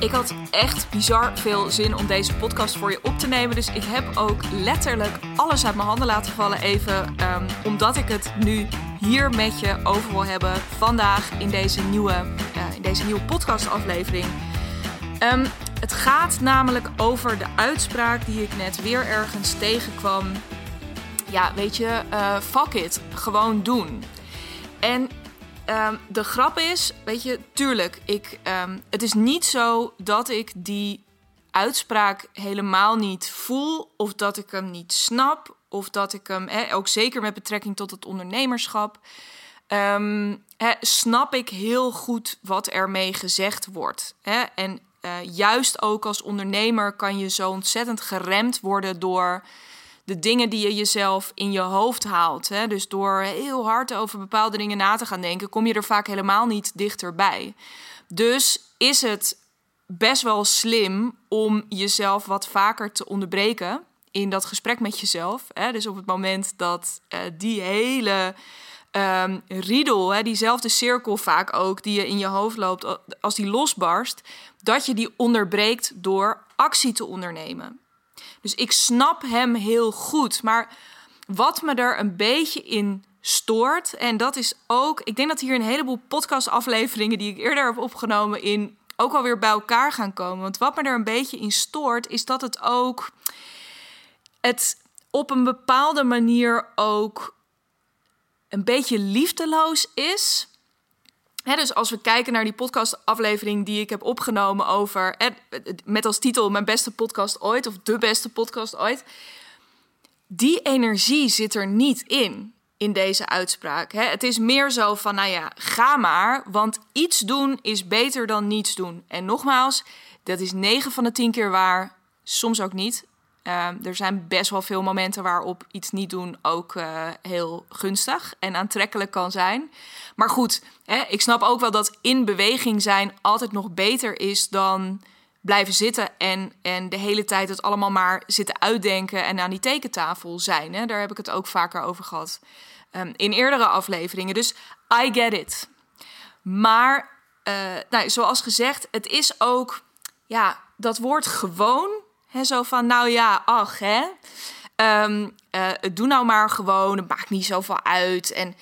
Ik had echt bizar veel zin om deze podcast voor je op te nemen. Dus ik heb ook letterlijk alles uit mijn handen laten vallen. Even um, omdat ik het nu hier met je over wil hebben. Vandaag in deze nieuwe, uh, in deze nieuwe podcastaflevering. Um, het gaat namelijk over de uitspraak die ik net weer ergens tegenkwam. Ja, weet je, uh, fuck it. Gewoon doen. En Um, de grap is, weet je, tuurlijk, ik, um, het is niet zo dat ik die uitspraak helemaal niet voel, of dat ik hem niet snap, of dat ik hem, ook zeker met betrekking tot het ondernemerschap, um, snap ik heel goed wat ermee gezegd wordt. En uh, juist ook als ondernemer kan je zo ontzettend geremd worden door de dingen die je jezelf in je hoofd haalt. Hè? Dus door heel hard over bepaalde dingen na te gaan denken, kom je er vaak helemaal niet dichterbij. Dus is het best wel slim om jezelf wat vaker te onderbreken in dat gesprek met jezelf. Hè? Dus op het moment dat uh, die hele um, riedel, hè, diezelfde cirkel vaak ook, die je in je hoofd loopt, als die losbarst, dat je die onderbreekt door actie te ondernemen. Dus ik snap hem heel goed. Maar wat me er een beetje in stoort, en dat is ook, ik denk dat hier een heleboel podcastafleveringen die ik eerder heb opgenomen in ook alweer bij elkaar gaan komen. Want wat me er een beetje in stoort, is dat het ook het op een bepaalde manier ook een beetje liefdeloos is dus als we kijken naar die podcastaflevering die ik heb opgenomen over, met als titel Mijn beste podcast ooit of De beste podcast ooit. Die energie zit er niet in, in deze uitspraak. Het is meer zo van, nou ja, ga maar, want iets doen is beter dan niets doen. En nogmaals, dat is 9 van de 10 keer waar, soms ook niet. Ehm, er zijn best wel veel momenten waarop iets niet doen ook uh, heel gunstig en aantrekkelijk kan zijn. Maar goed, hè, ik snap ook wel dat in beweging zijn altijd nog beter is dan blijven zitten en, en de hele tijd het allemaal maar zitten uitdenken en aan die tekentafel zijn. Hè. Daar heb ik het ook vaker over gehad um, in eerdere afleveringen. Dus I get it. Maar uh, nou, zoals gezegd, het is ook ja, dat woord gewoon He, zo van, nou ja, ach, hè. Um, doe nou maar gewoon, het maakt niet zoveel uit. En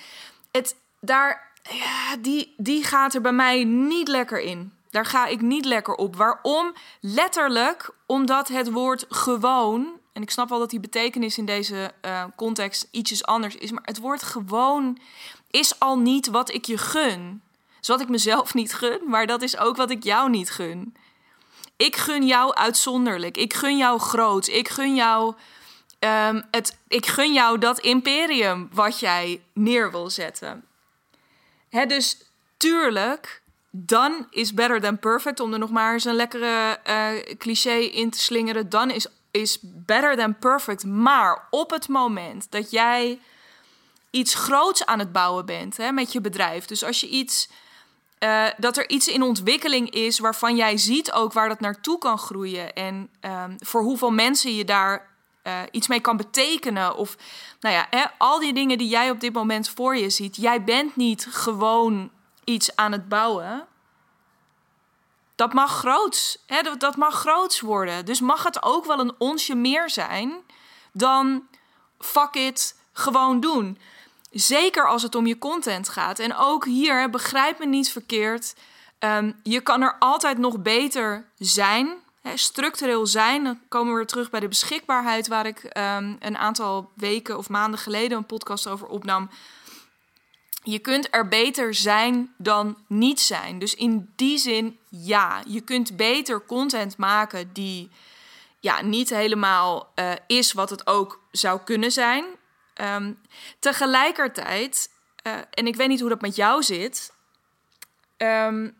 het, daar, ja, die, die gaat er bij mij niet lekker in. Daar ga ik niet lekker op. Waarom? Letterlijk omdat het woord gewoon, en ik snap wel dat die betekenis in deze uh, context ietsjes anders is, maar het woord gewoon is al niet wat ik je gun. Dus wat ik mezelf niet gun, maar dat is ook wat ik jou niet gun. Ik gun jou uitzonderlijk. Ik gun jou groot. Ik gun jou, um, het, ik gun jou dat imperium wat jij neer wil zetten. Hè, dus tuurlijk, dan is better than perfect. Om er nog maar eens een lekkere uh, cliché in te slingeren. Dan is, is better than perfect. Maar op het moment dat jij iets groots aan het bouwen bent hè, met je bedrijf. Dus als je iets uh, dat er iets in ontwikkeling is waarvan jij ziet ook waar dat naartoe kan groeien. En um, voor hoeveel mensen je daar uh, iets mee kan betekenen. Of nou ja, hè, al die dingen die jij op dit moment voor je ziet. Jij bent niet gewoon iets aan het bouwen. Dat mag groots. Hè, dat mag groots worden. Dus mag het ook wel een onsje meer zijn dan fuck it, gewoon doen. Zeker als het om je content gaat. En ook hier, begrijp me niet verkeerd. Um, je kan er altijd nog beter zijn. Structureel zijn. Dan komen we weer terug bij de beschikbaarheid, waar ik um, een aantal weken of maanden geleden een podcast over opnam. Je kunt er beter zijn dan niet zijn. Dus in die zin, ja, je kunt beter content maken die ja, niet helemaal uh, is wat het ook zou kunnen zijn. Um, tegelijkertijd, uh, en ik weet niet hoe dat met jou zit, um,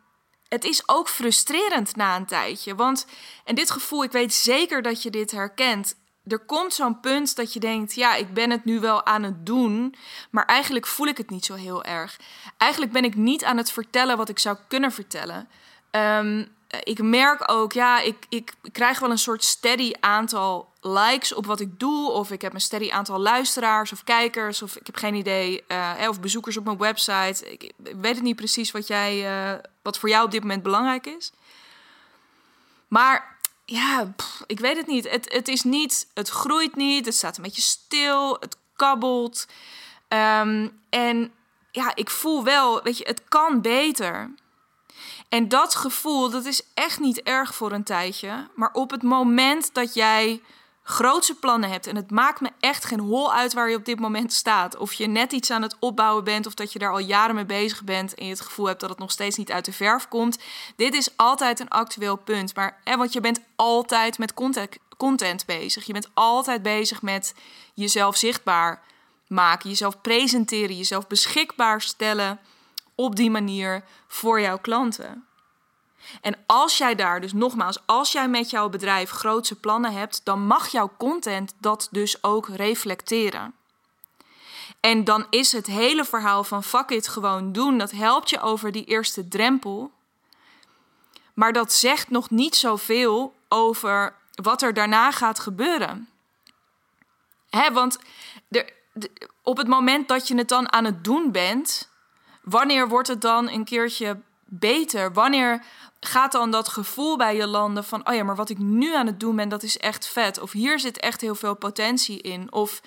het is ook frustrerend na een tijdje. Want, en dit gevoel, ik weet zeker dat je dit herkent. Er komt zo'n punt dat je denkt: ja, ik ben het nu wel aan het doen, maar eigenlijk voel ik het niet zo heel erg. Eigenlijk ben ik niet aan het vertellen wat ik zou kunnen vertellen. Um, ik merk ook, ja, ik, ik, krijg wel een soort steady aantal likes op wat ik doe. Of ik heb een steady aantal luisteraars of kijkers. Of ik heb geen idee. Uh, of bezoekers op mijn website. Ik, weet het niet precies wat, jij, uh, wat voor jou op dit moment belangrijk is. Maar ja, ik weet het niet. Het, het is niet, het groeit niet, het staat een beetje stil, het kabbelt. Ehm, en ja, ik voel wel, weet je, het kan beter. En dat gevoel, dat is echt niet erg voor een tijdje. Maar op het moment dat jij grootse plannen hebt. En het maakt me echt geen hol uit waar je op dit moment staat. Of je net iets aan het opbouwen bent, of dat je daar al jaren mee bezig bent en je het gevoel hebt dat het nog steeds niet uit de verf komt. Dit is altijd een actueel punt. Maar, hè, want je bent altijd met content, content bezig. Je bent altijd bezig met jezelf zichtbaar maken, jezelf presenteren, jezelf beschikbaar stellen op die manier voor jouw klanten. En als jij daar, dus nogmaals, als jij met jouw bedrijf grootse plannen hebt, dan mag jouw content dat dus ook reflecteren. En dan is het hele verhaal van fuck it gewoon doen, dat helpt je over die eerste drempel. Maar dat zegt nog niet zoveel over wat er daarna gaat gebeuren. Hè, want er, op het moment dat je het dan aan het doen bent, wanneer wordt het dan een keertje beter? Wanneer gaat dan dat gevoel bij je landen van, oh ja, maar wat ik nu aan het doen ben, dat is echt vet. Of hier zit echt heel veel potentie in. Of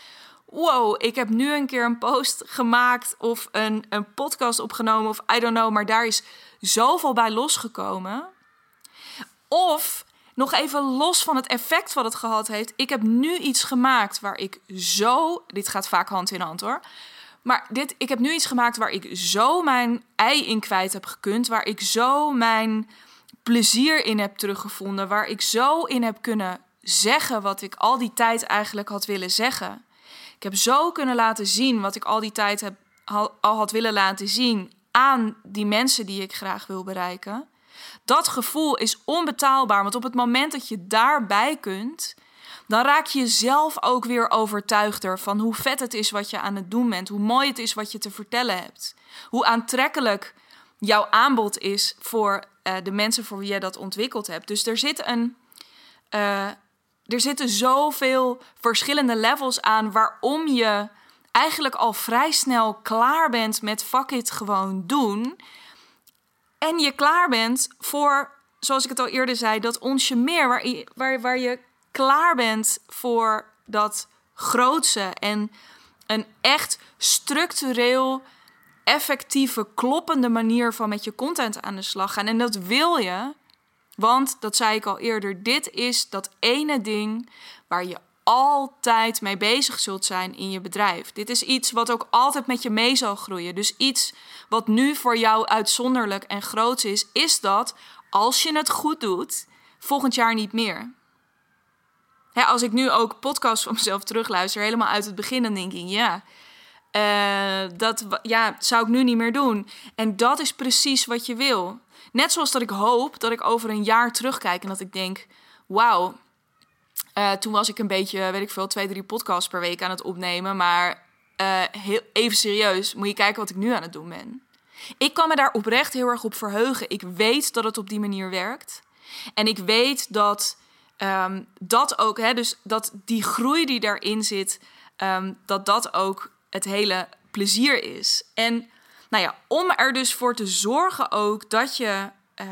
wow, ik heb nu een keer een post gemaakt of een, een podcast opgenomen of I don't know, maar daar is zoveel bij losgekomen. Of nog even los van het effect wat het gehad heeft. Ik heb nu iets gemaakt waar ik zo. Dit gaat vaak hand in hand hoor. Maar dit, ik heb nu iets gemaakt waar ik zo mijn ei in kwijt heb gekund. Waar ik zo mijn plezier in heb teruggevonden. Waar ik zo in heb kunnen zeggen wat ik al die tijd eigenlijk had willen zeggen. Ik heb zo kunnen laten zien wat ik al die tijd al had willen laten zien aan die mensen die ik graag wil bereiken. Dat gevoel is onbetaalbaar, want op het moment dat je daarbij kunt, dan raak je jezelf ook weer overtuigder van hoe vet het is wat je aan het doen bent, hoe mooi het is wat je te vertellen hebt, hoe aantrekkelijk jouw aanbod is voor uh, de mensen voor wie jij dat ontwikkeld hebt. Dus er zit een. Uh, er zitten zoveel verschillende levels aan waarom je eigenlijk al vrij snel klaar bent met fuck it gewoon doen. En je klaar bent voor, zoals ik het al eerder zei, dat onsje meer, waar, waar, waar je klaar bent voor dat grootse en een echt structureel, effectieve, kloppende manier van met je content aan de slag gaan. En dat wil je, want dat zei ik al eerder, dit is dat ene ding waar je altijd mee bezig zult zijn in je bedrijf. Dit is iets wat ook altijd met je mee zal groeien. Dus iets wat nu voor jou uitzonderlijk en groot is, is dat als je het goed doet, volgend jaar niet meer als ik nu ook podcasts van mezelf terugluister, helemaal uit het begin, dan denk ik, ja, uh, dat ja, zou ik nu niet meer doen. En dat is precies wat je wil. Net zoals dat ik hoop dat ik over een jaar terugkijk en dat ik denk, wauw, uh, toen was ik een beetje, weet ik veel, twee, drie podcasts per week aan het opnemen. Maar uh, heel, even serieus, moet je kijken wat ik nu aan het doen ben. Ik kan me daar oprecht heel erg op verheugen. Ik weet dat het op die manier werkt. En ik weet dat um, dat ook, hè, dus dat die groei die daarin zit, um, dat dat ook het hele plezier is. En nou ja, om er dus voor te zorgen ook dat je, uh,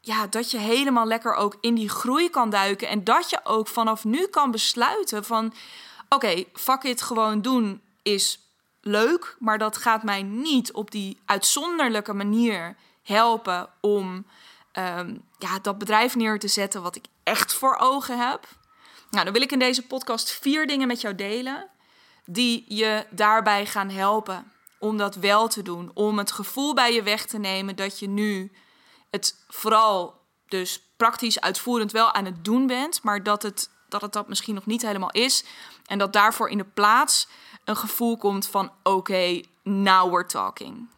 ja, dat je helemaal lekker ook in die groei kan duiken. En dat je ook vanaf nu kan besluiten van, oké, okay, fuck it, gewoon doen is leuk, maar dat gaat mij niet op die uitzonderlijke manier helpen om um, ja, dat bedrijf neer te zetten wat ik echt voor ogen heb. Nou, dan wil ik in deze podcast vier dingen met jou delen die je daarbij gaan helpen om dat wel te doen. Om het gevoel bij je weg te nemen dat je nu het vooral dus praktisch uitvoerend wel aan het doen bent, maar dat het dat, het dat misschien nog niet helemaal is. En dat daarvoor in de plaats een gevoel komt van oké, now we're talking.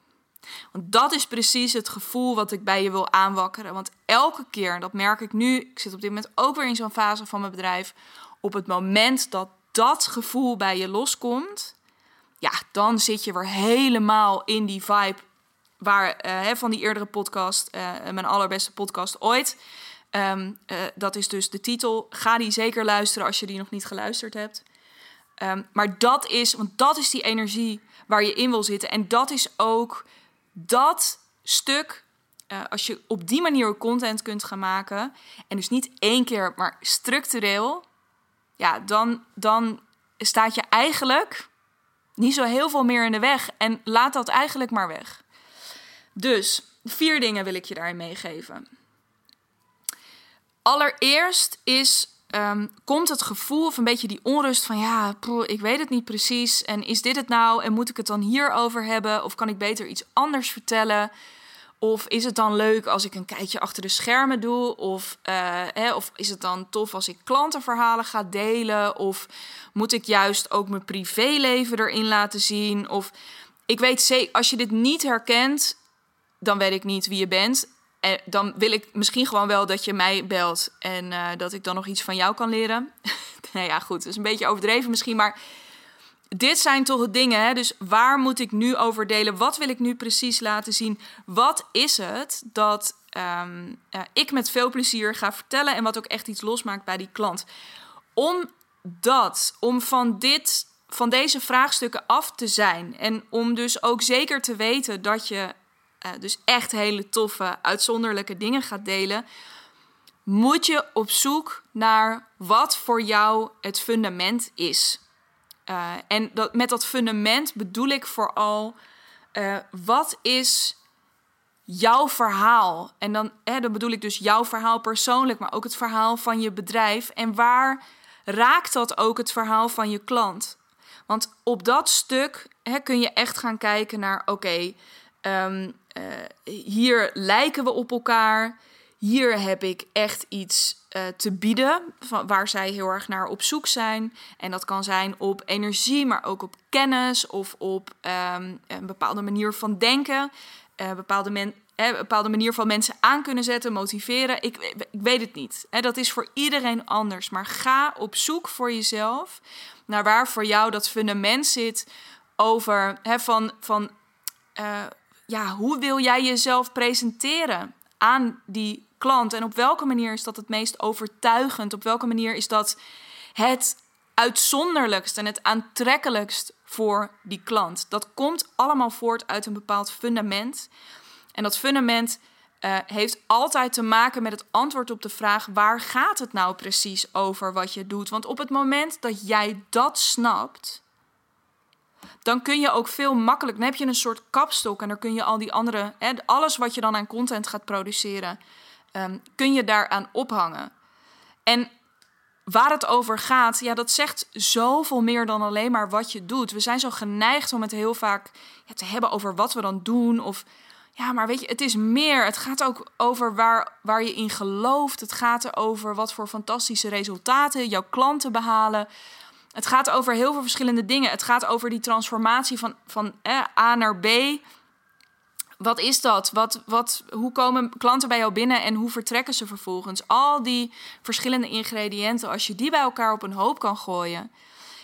Want dat is precies het gevoel wat ik bij je wil aanwakkeren. Want elke keer, dat merk ik nu, ik zit op dit moment ook weer in zo'n fase van mijn bedrijf. Op het moment dat dat gevoel bij je loskomt, ja, dan zit je weer helemaal in die vibe waar, uh, van die eerdere podcast, uh, mijn allerbeste podcast ooit. Um, uh, dat is dus de titel. Ga die zeker luisteren als je die nog niet geluisterd hebt. Um, maar dat is, want dat is die energie waar je in wil zitten. En dat is ook dat stuk eh, als je op die manier content kunt gaan maken, en dus niet één keer, maar structureel, ja, dan, dan staat je eigenlijk niet zo heel veel meer in de weg. En laat dat eigenlijk maar weg. Dus vier dingen wil ik je daarin meegeven. Allereerst is, ehm, komt het gevoel of een beetje die onrust van ja, ik weet het niet precies. En is dit het nou? En moet ik het dan hierover hebben? Of kan ik beter iets anders vertellen? Of is het dan leuk als ik een kijkje achter de schermen doe? Of, uh, hè, of is het dan tof als ik klantenverhalen ga delen? Of moet ik juist ook mijn privéleven erin laten zien? Of ik weet zeker, als je dit niet herkent, dan weet ik niet wie je bent. En dan wil ik misschien gewoon wel dat je mij belt en uh, dat ik dan nog iets van jou kan leren. nou ja, goed, dat is een beetje overdreven misschien, maar dit zijn toch dingen. Hè? Dus waar moet ik nu over delen? Wat wil ik nu precies laten zien? Wat is het dat uh, ik met veel plezier ga vertellen en wat ook echt iets losmaakt bij die klant? Om dat, om van dit, van deze vraagstukken af te zijn en om dus ook zeker te weten dat je uh, dus echt hele toffe, uitzonderlijke dingen gaat delen, moet je op zoek naar wat voor jou het fundament is. Uh, en dat, met dat fundament bedoel ik vooral, uh, wat is jouw verhaal? En dan, hè, dan bedoel ik dus jouw verhaal persoonlijk, maar ook het verhaal van je bedrijf. En waar raakt dat ook het verhaal van je klant? Want op dat stuk hè, kun je echt gaan kijken naar, oké, um, uh, hier lijken we op elkaar. Hier heb ik echt iets uh, te bieden van waar zij heel erg naar op zoek zijn. En dat kan zijn op energie, maar ook op kennis of op um, een bepaalde manier van denken. Een uh, bepaalde, men, eh, bepaalde manier van mensen aan kunnen zetten, motiveren. Ik, ik weet het niet. Dat is voor iedereen anders. Maar ga op zoek voor jezelf naar waar voor jou dat fundament zit over hè, van. van ja, hoe wil jij jezelf presenteren aan die klant? En op welke manier is dat het meest overtuigend? Op welke manier is dat het uitzonderlijkst en het aantrekkelijkst voor die klant? Dat komt allemaal voort uit een bepaald fundament. En dat fundament uh, heeft altijd te maken met het antwoord op de vraag: waar gaat het nou precies over wat je doet? Want op het moment dat jij dat snapt, dan kun je ook veel makkelijk. Dan heb je een soort kapstok en dan kun je al die andere. Hè, alles wat je dan aan content gaat produceren, um, kun je daaraan ophangen. En waar het over gaat, ja, dat zegt zoveel meer dan alleen maar wat je doet. We zijn zo geneigd om het heel vaak ja, te hebben over wat we dan doen. Of ja, maar weet je, het is meer. Het gaat ook over waar, waar je in gelooft. Het gaat erover wat voor fantastische resultaten jouw klanten behalen. Het gaat over heel veel verschillende dingen. Het gaat over die transformatie van, van A naar B. Wat is dat? Wat, wat, hoe komen klanten bij jou binnen en hoe vertrekken ze vervolgens? Al die verschillende ingrediënten, als je die bij elkaar op een hoop kan gooien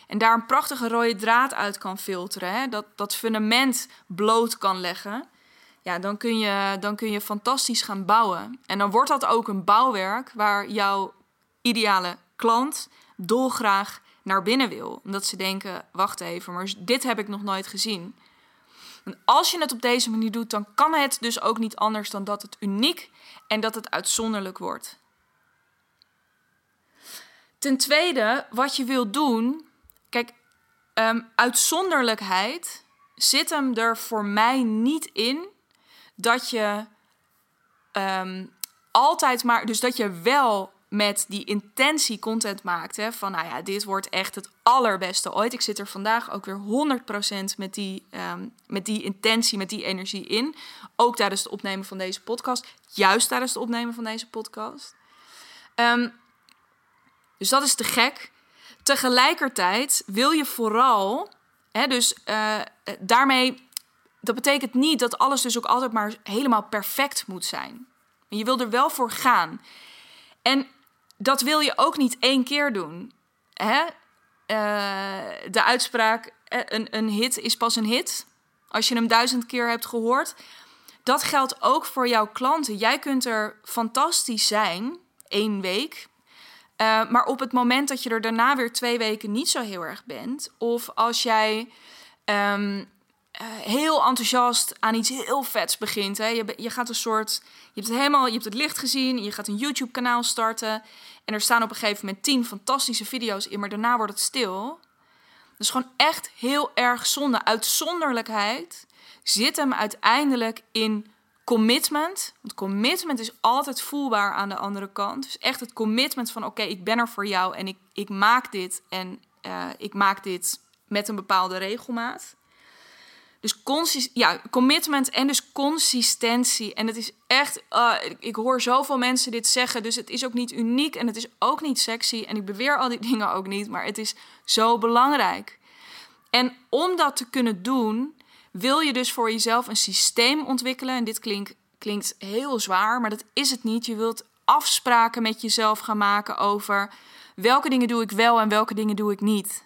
en daar een prachtige rode draad uit kan filteren, dat, dat fundament bloot kan leggen, ja, dan kun, je, dan kun je fantastisch gaan bouwen. En dan wordt dat ook een bouwwerk waar jouw ideale klant dolgraag naar binnen wil. Omdat ze denken: wacht even, maar dit heb ik nog nooit gezien. En als je het op deze manier doet, dan kan het dus ook niet anders dan dat het uniek en dat het uitzonderlijk wordt. Ten tweede, wat je wilt doen. Kijk, um, uitzonderlijkheid zit hem er voor mij niet in dat je um, altijd maar. Dus dat je wel met die intentie content maakt. Hè, van nou ja, dit wordt echt het allerbeste ooit. Ik zit er vandaag ook weer 100% met die, um, met die intentie, met die energie in. Ook tijdens het opnemen van deze podcast. Juist tijdens het opnemen van deze podcast. Um, dus dat is te gek. Tegelijkertijd wil je vooral, hè, dus uh, daarmee, dat betekent niet dat alles dus ook altijd maar helemaal perfect moet zijn. Je wil er wel voor gaan. En dat wil je ook niet één keer doen. Hè? Uh, de uitspraak: eh, een, een hit is pas een hit. Als je hem duizend keer hebt gehoord. Dat geldt ook voor jouw klanten. Jij kunt er fantastisch zijn, één week. Uh, maar op het moment dat je er daarna weer twee weken niet zo heel erg bent, of als jij um, eh, heel enthousiast aan iets heel vets begint. Hè. Je, je gaat een soort. Je hebt, het helemaal, je hebt het licht gezien. Je gaat een YouTube-kanaal starten. En er staan op een gegeven moment tien fantastische video's in. Maar daarna wordt het stil. Dus gewoon echt heel erg zonde. Uitzonderlijkheid zit hem uiteindelijk in commitment. Want commitment is altijd voelbaar aan de andere kant. Dus echt het commitment van: oké, ik ben er voor jou en ik, ik maak dit. En uh, ik maak dit met een bepaalde regelmaat. Dus consist ja, commitment en dus consistentie. En het is echt, uh, ik hoor zoveel mensen dit zeggen, dus het is ook niet uniek en het is ook niet sexy. En ik beweer al die dingen ook niet, maar het is zo belangrijk. En om dat te kunnen doen, wil je dus voor jezelf een systeem ontwikkelen. En dit klinkt, klinkt heel zwaar, maar dat is het niet. Je wilt afspraken met jezelf gaan maken over welke dingen doe ik wel en welke dingen doe ik niet.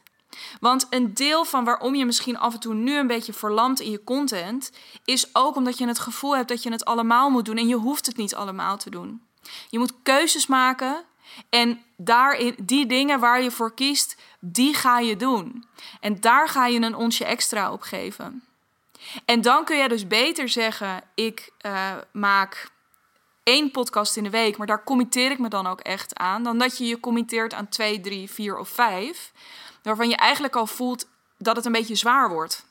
Want een deel van waarom je misschien af en toe nu een beetje verlamt in je content, is ook omdat je het gevoel hebt dat je het allemaal moet doen en je hoeft het niet allemaal te doen. Je moet keuzes maken en daarin, die dingen waar je voor kiest, die ga je doen. En daar ga je een onsje extra op geven. En dan kun je dus beter zeggen: ik uh, maak één podcast in de week, maar daar committeer ik me dan ook echt aan, dan dat je je committeert aan twee, drie, vier of vijf waarvan je eigenlijk al voelt dat het een beetje zwaar wordt.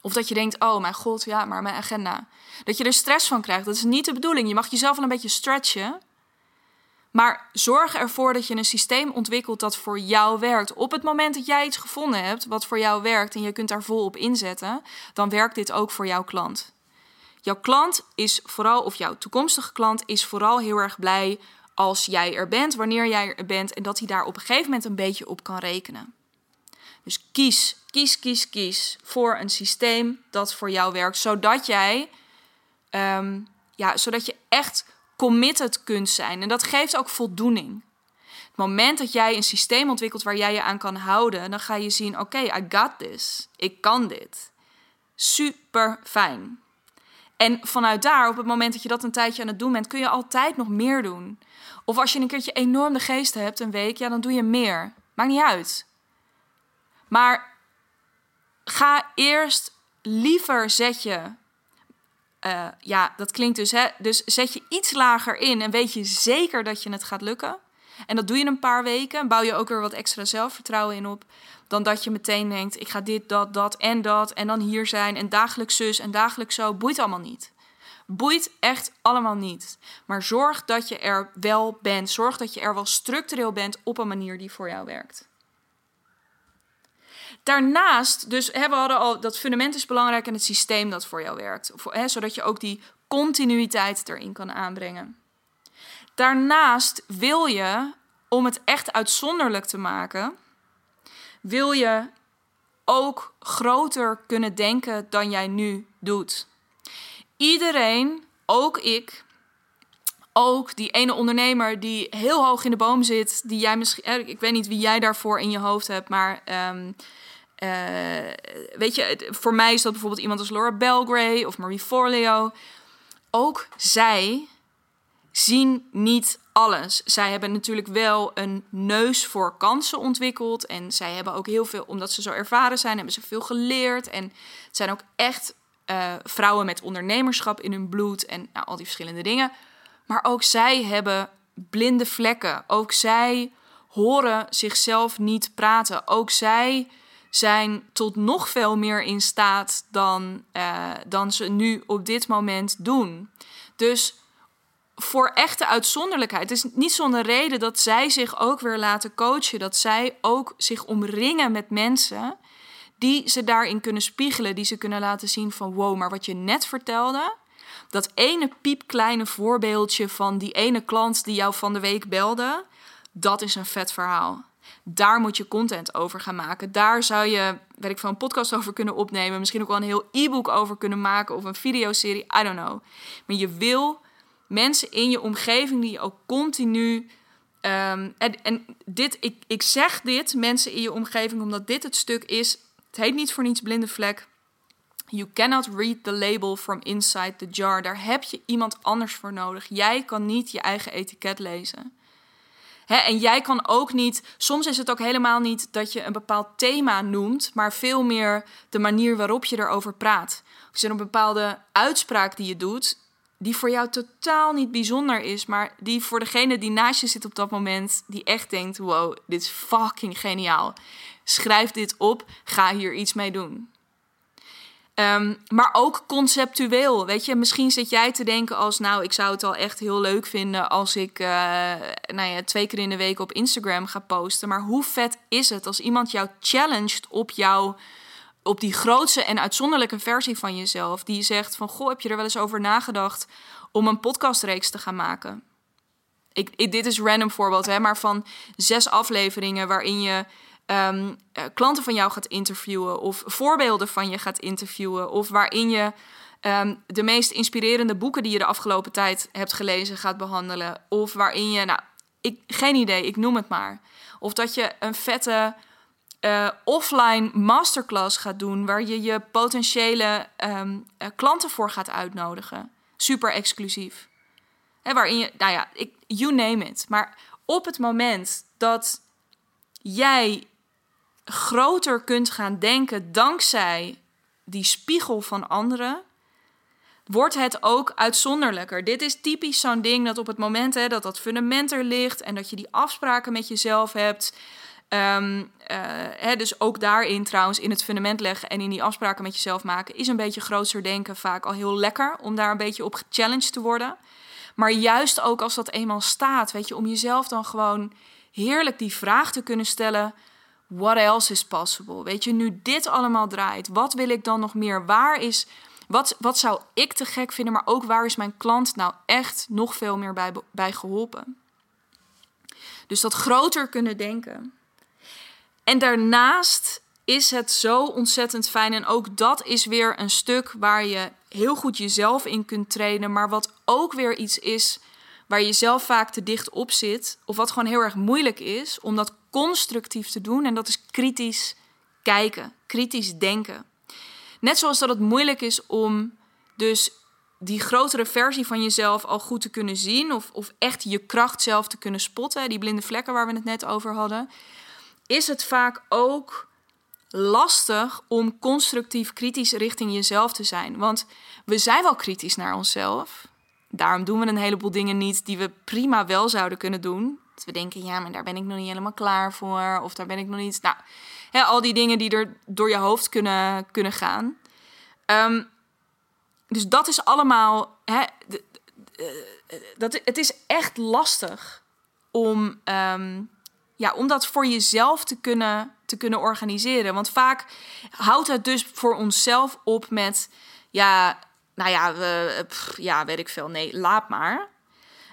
Of dat je denkt, oh mijn god, ja, maar mijn agenda. Dat je er stress van krijgt. Dat is niet de bedoeling. Je mag jezelf wel een beetje stretchen. Maar zorg ervoor dat je een systeem ontwikkelt dat voor jou werkt. Op het moment dat jij iets gevonden hebt wat voor jou werkt en je kunt daar vol op inzetten, dan werkt dit ook voor jouw klant. Jouw klant is vooral, of jouw toekomstige klant is vooral heel erg blij als jij er bent, wanneer jij er bent en dat hij daar op een gegeven moment een beetje op kan rekenen. Dus kies, kies, kies, kies voor een systeem dat voor jou werkt, zodat jij, um, ja, zodat je echt committed kunt zijn. En dat geeft ook voldoening. Het moment dat jij een systeem ontwikkelt waar jij je aan kan houden, dan ga je zien: oké, I got this. Ik kan dit. Super fijn. En vanuit daar, op het moment dat je dat een tijdje aan het doen bent, kun je altijd nog meer doen. Of als je een keertje enorm de geest hebt, een week, ja, dan doe je meer. Maakt niet uit. Maar ga eerst liever zet je. Uh, ja, dat klinkt dus, hè. Dus zet je iets lager in en weet je zeker dat je het gaat lukken. En dat doe je een paar weken. Bouw je ook weer wat extra zelfvertrouwen in op. Dan dat je meteen denkt: ik ga dit, dat, dat en dat. En dan hier zijn. En dagelijks zus en dagelijks zo. Boeit allemaal niet. Boeit echt allemaal niet. Maar zorg dat je er wel bent. Zorg dat je er wel structureel bent op een manier die voor jou werkt. Daarnaast, dus we hadden al dat fundament is belangrijk en het systeem dat voor jou werkt. Hè, zodat je ook die continuïteit erin kan aanbrengen. Daarnaast wil je, om het echt uitzonderlijk te maken, wil je ook groter kunnen denken dan jij nu doet. Iedereen, ook ik, ook die ene ondernemer die heel hoog in de boom zit, die jij misschien, eh, ik weet niet wie jij daarvoor in je hoofd hebt, maar um, uh, weet je, voor mij is dat bijvoorbeeld iemand als Laura Belgray of Marie Forleo. Ook zij zien niet alles. Zij hebben natuurlijk wel een neus voor kansen ontwikkeld. En zij hebben ook heel veel, omdat ze zo ervaren zijn, hebben ze veel geleerd. En het zijn ook echt uh, vrouwen met ondernemerschap in hun bloed en nou, al die verschillende dingen. Maar ook zij hebben blinde vlekken. Ook zij horen zichzelf niet praten. Ook zij zijn tot nog veel meer in staat dan, uh, dan ze nu op dit moment doen. Dus voor echte uitzonderlijkheid. Het is niet zonder reden dat zij zich ook weer laten coachen. Dat zij ook zich omringen met mensen die ze daarin kunnen spiegelen. Die ze kunnen laten zien van wow, maar wat je net vertelde. Dat ene piepkleine voorbeeldje van die ene klant die jou van de week belde. Dat is een vet verhaal. Daar moet je content over gaan maken. Daar zou je, weet ik van een podcast over kunnen opnemen. Misschien ook wel een heel e-book over kunnen maken. Of een videoserie. I don't know. Maar je wil mensen in je omgeving die je ook continu. Um, en, en dit, ik, ik zeg dit, mensen in je omgeving, omdat dit het stuk is. Het heet niet voor niets blinde vlek. You cannot read the label from inside the jar. Daar heb je iemand anders voor nodig. Jij kan niet je eigen etiket lezen. En jij kan ook niet, soms is het ook helemaal niet dat je een bepaald thema noemt, maar veel meer de manier waarop je erover praat. Of er een bepaalde uitspraak die je doet, die voor jou totaal niet bijzonder is, maar die voor degene die naast je zit op dat moment, die echt denkt: wow, dit is fucking geniaal. Schrijf dit op, ga hier iets mee doen. Ehm, maar ook conceptueel. Weet je, misschien zit jij te denken als, nou, ik zou het al echt heel leuk vinden als ik uh, nou ja, twee keer in de week op Instagram ga posten. Maar hoe vet is het als iemand jou challenged op jou, op die grootste en uitzonderlijke versie van jezelf, die zegt van, goh, heb je er wel eens over nagedacht om een podcastreeks te gaan maken? Ik, dit is random voorbeeld, hè, maar van zes afleveringen waarin je um, klanten van jou gaat interviewen of voorbeelden van je gaat interviewen of waarin je um, de meest inspirerende boeken die je de afgelopen tijd hebt gelezen gaat behandelen of waarin je, nou, ik, geen idee, ik noem het maar. Of dat je een vette uh, offline masterclass gaat doen waar je je potentiële um, klanten voor gaat uitnodigen. Super exclusief. He, waarin je, nou ja, ik, you name it. Maar op het moment dat jij groter kunt gaan denken dankzij die spiegel van anderen, wordt het ook uitzonderlijker. Dit is typisch zo'n ding dat op het moment hè, dat dat fundament er ligt en dat je die afspraken met jezelf hebt. Um, hè, dus ook daarin trouwens, in het fundament leggen en in die afspraken met jezelf maken, is een beetje groter denken vaak al heel lekker om daar een beetje op gechallenged te worden. Maar juist ook als dat eenmaal staat, weet je, om jezelf dan gewoon heerlijk die vraag te kunnen stellen what else is possible? Weet je, nu dit allemaal draait, wat wil ik dan nog meer? Waar is, wat, wat zou ik te gek vinden, maar ook waar is mijn klant nou echt nog veel meer bij, bij geholpen? Dus dat groter kunnen denken. En daarnaast is het zo ontzettend fijn. En ook dat is weer een stuk waar je heel goed jezelf in kunt trainen. Maar wat ook weer iets is waar je zelf vaak te dicht op zit. Of wat gewoon heel erg moeilijk is om dat constructief te doen. En dat is kritisch kijken, kritisch denken. Net zoals dat het moeilijk is om dus die grotere versie van jezelf al goed te kunnen zien. Of, of echt je kracht zelf te kunnen spotten. Die blinde vlekken waar we het net over hadden. Is het vaak ook lastig om constructief kritisch richting jezelf te zijn. Want we zijn wel kritisch naar onszelf. Daarom doen we een heleboel dingen niet die we prima wel zouden kunnen doen. Dat we denken, ja, maar daar ben ik nog niet helemaal klaar voor. Of daar ben ik nog niet. Nou, hè, al die dingen die er door je hoofd kunnen, kunnen gaan. Ehm, dus dat is allemaal. Hè, dat, het is echt lastig om, um, ja, om dat voor jezelf te kunnen, te kunnen organiseren. Want vaak houdt het dus voor onszelf op met. Ja, nou ja, ja, weet ik veel. Nee, laat maar.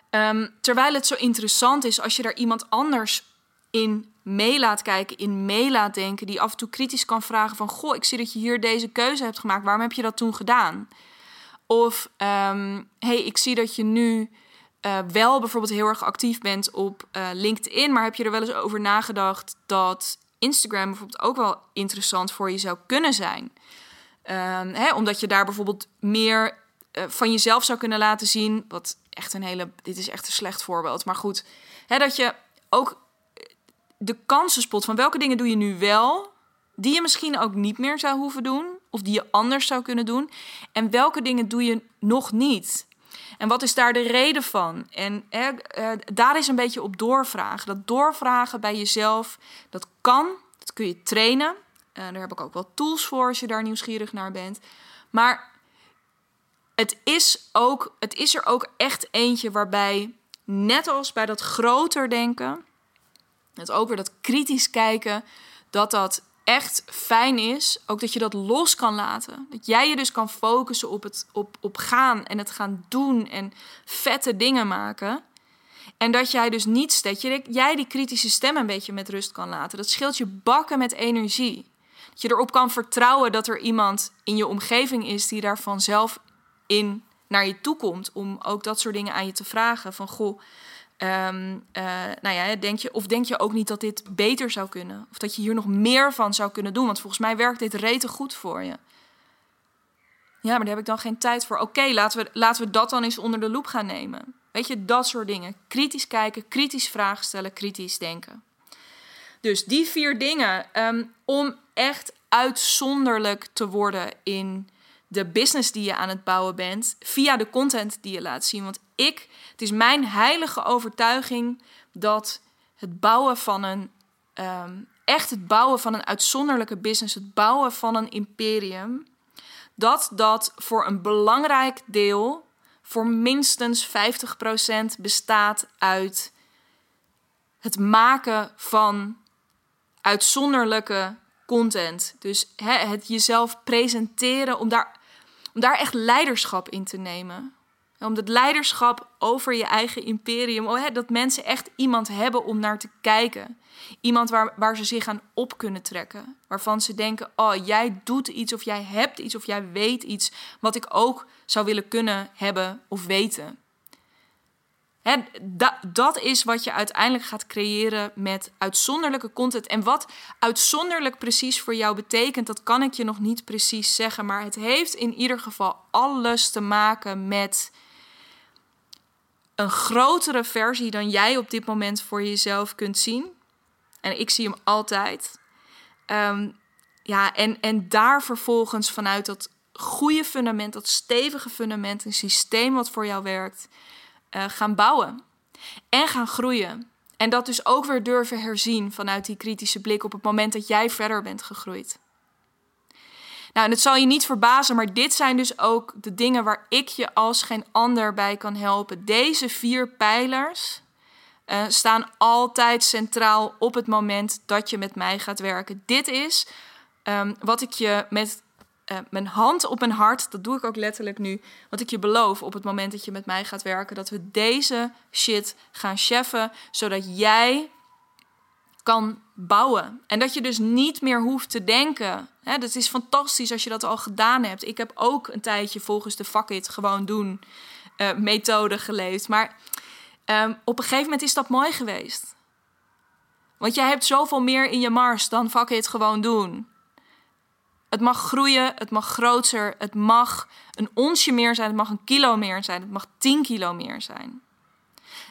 Ehm, terwijl het zo interessant is als je daar iemand anders in mee laat kijken, in mee laat denken, die af en toe kritisch kan vragen van, goh, ik zie dat je hier deze keuze hebt gemaakt, waarom heb je dat toen gedaan? Of, um, hey, ik zie dat je nu uh, wel bijvoorbeeld heel erg actief bent op uh, LinkedIn, maar heb je er wel eens over nagedacht dat Instagram bijvoorbeeld ook wel interessant voor je zou kunnen zijn? Um, hè, omdat je daar bijvoorbeeld meer uh, van jezelf zou kunnen laten zien. Wat echt een hele. Dit is echt een slecht voorbeeld. Maar goed. Hè, dat je ook de kansen spot van welke dingen doe je nu wel. Die je misschien ook niet meer zou hoeven doen. Of die je anders zou kunnen doen. En welke dingen doe je nog niet. En wat is daar de reden van? En uh, daar is een beetje op doorvragen. Dat doorvragen bij jezelf, dat kan. Dat kun je trainen. Uh, daar heb ik ook wel tools voor als je daar nieuwsgierig naar bent. Maar het is, ook, het is er ook echt eentje waarbij, net als bij dat groter denken, het ook weer dat kritisch kijken, dat dat echt fijn is. Ook dat je dat los kan laten. Dat jij je dus kan focussen op het op, op gaan en het gaan doen en vette dingen maken. En dat jij dus niet, dat jij die kritische stem een beetje met rust kan laten. Dat scheelt je bakken met energie. Dat je erop kan vertrouwen dat er iemand in je omgeving is die daar vanzelf in naar je toe komt. Om ook dat soort dingen aan je te vragen. Van goh, um, uh, nou ja, denk je, of denk je ook niet dat dit beter zou kunnen? Of dat je hier nog meer van zou kunnen doen? Want volgens mij werkt dit rete goed voor je. Ja, maar daar heb ik dan geen tijd voor. Oké, laten, we, laten we dat dan eens onder de loep gaan nemen. Weet je, dat soort dingen. Kritisch kijken, kritisch vragen stellen, kritisch denken. Dus die vier dingen ehm, om echt uitzonderlijk te worden in de business die je aan het bouwen bent, via de content die je laat zien. Want ik, het is mijn heilige overtuiging dat het bouwen van een, ehm, echt het bouwen van een uitzonderlijke business, het bouwen van een imperium, dat dat voor een belangrijk deel, voor minstens 50% bestaat uit het maken van uitzonderlijke content. Dus het jezelf presenteren, om daar, om daar echt leiderschap in te nemen. Om het leiderschap over je eigen imperium, oh, hè, dat mensen echt iemand hebben om naar te kijken. Iemand waar, waar ze zich aan op kunnen trekken. Waarvan ze denken, oh jij doet iets of jij hebt iets of jij weet iets wat ik ook zou willen kunnen hebben of weten. Hè, dat, dat is wat je uiteindelijk gaat creëren met uitzonderlijke content. En wat uitzonderlijk precies voor jou betekent, dat kan ik je nog niet precies zeggen. Maar het heeft in ieder geval alles te maken met een grotere versie dan jij op dit moment voor jezelf kunt zien. En ik zie hem altijd. Ehm, ja, en, en daar vervolgens vanuit dat goede fundament, dat stevige fundament, een systeem wat voor jou werkt, uh, gaan bouwen en gaan groeien. En dat dus ook weer durven herzien vanuit die kritische blik op het moment dat jij verder bent gegroeid. Nou, en het zal je niet verbazen, maar dit zijn dus ook de dingen waar ik je als geen ander bij kan helpen. Deze vier pijlers uh, staan altijd centraal op het moment dat je met mij gaat werken. Dit is um, wat ik je met uh, mijn hand op mijn hart, dat doe ik ook letterlijk nu, wat ik je beloof op het moment dat je met mij gaat werken, dat we deze shit gaan cheffen, zodat jij kan bouwen. En dat je dus niet meer hoeft te denken. Hè, dat is fantastisch als je dat al gedaan hebt. Ik heb ook een tijdje volgens de fuck it gewoon doen uh, methode geleefd. Maar um, op een gegeven moment is dat mooi geweest. Want jij hebt zoveel meer in je mars dan fuck it gewoon doen. Het mag groeien, het mag groter, het mag een onsje meer zijn, het mag een kilo meer zijn, het mag 10 kilo meer zijn.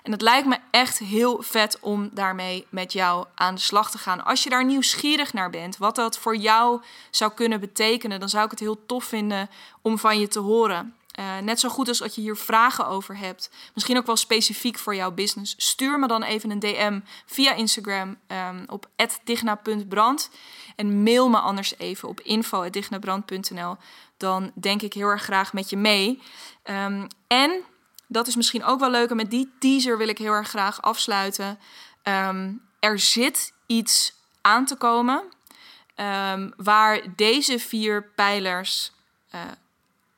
En het lijkt me echt heel vet om daarmee met jou aan de slag te gaan. Als je daar nieuwsgierig naar bent, wat dat voor jou zou kunnen betekenen, dan zou ik het heel tof vinden om van je te horen. Uh, net zo goed als dat je hier vragen over hebt, misschien ook wel specifiek voor jouw business, stuur me dan even een DM via Instagram um, op digna.brand en mail me anders even op info.dignabrand.nl. Dan denk ik heel erg graag met je mee. Um, en dat is misschien ook wel leuk. En met die teaser wil ik heel erg graag afsluiten. Um, er zit iets aan te komen um, waar deze vier pijlers uh,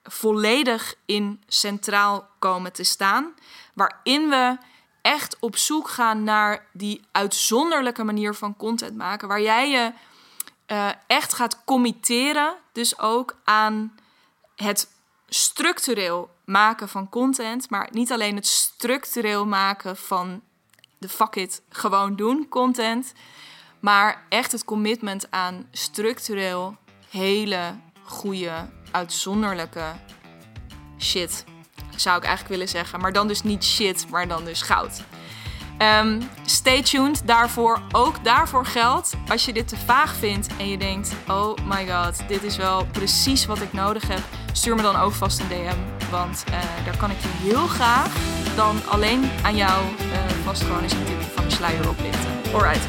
volledig in centraal komen te staan. Waarin we echt op zoek gaan naar die uitzonderlijke manier van content maken. Waar jij je uh, echt gaat committeren, dus ook aan het structureel maken van content, maar niet alleen het structureel maken van de fuck it gewoon doen content, maar echt het commitment aan structureel hele goede, uitzonderlijke shit. Zou ik eigenlijk willen zeggen. Maar dan dus niet shit, maar dan dus goud. Um, stay tuned daarvoor. Ook daarvoor geldt, als je dit te vaag vindt en je denkt: oh my god, dit is wel precies wat ik nodig heb, stuur me dan ook vast een DM. Want uh, daar kan ik je heel graag dan alleen aan jou uh, vast gewoon van de sluier oplichten. Alright.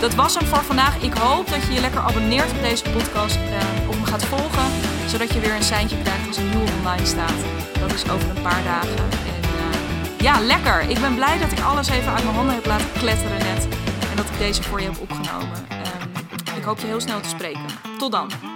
Dat was hem voor vandaag. Ik hoop dat je je lekker abonneert op deze podcast uh, of me gaat volgen, zodat je weer een seintje krijgt als een nieuwe online staat. Dat is over een paar dagen ja, lekker. Ik ben blij dat ik alles even uit mijn handen heb laten kletteren net. En dat ik deze voor je heb opgenomen. Um, ik hoop je heel snel te spreken. Tot dan.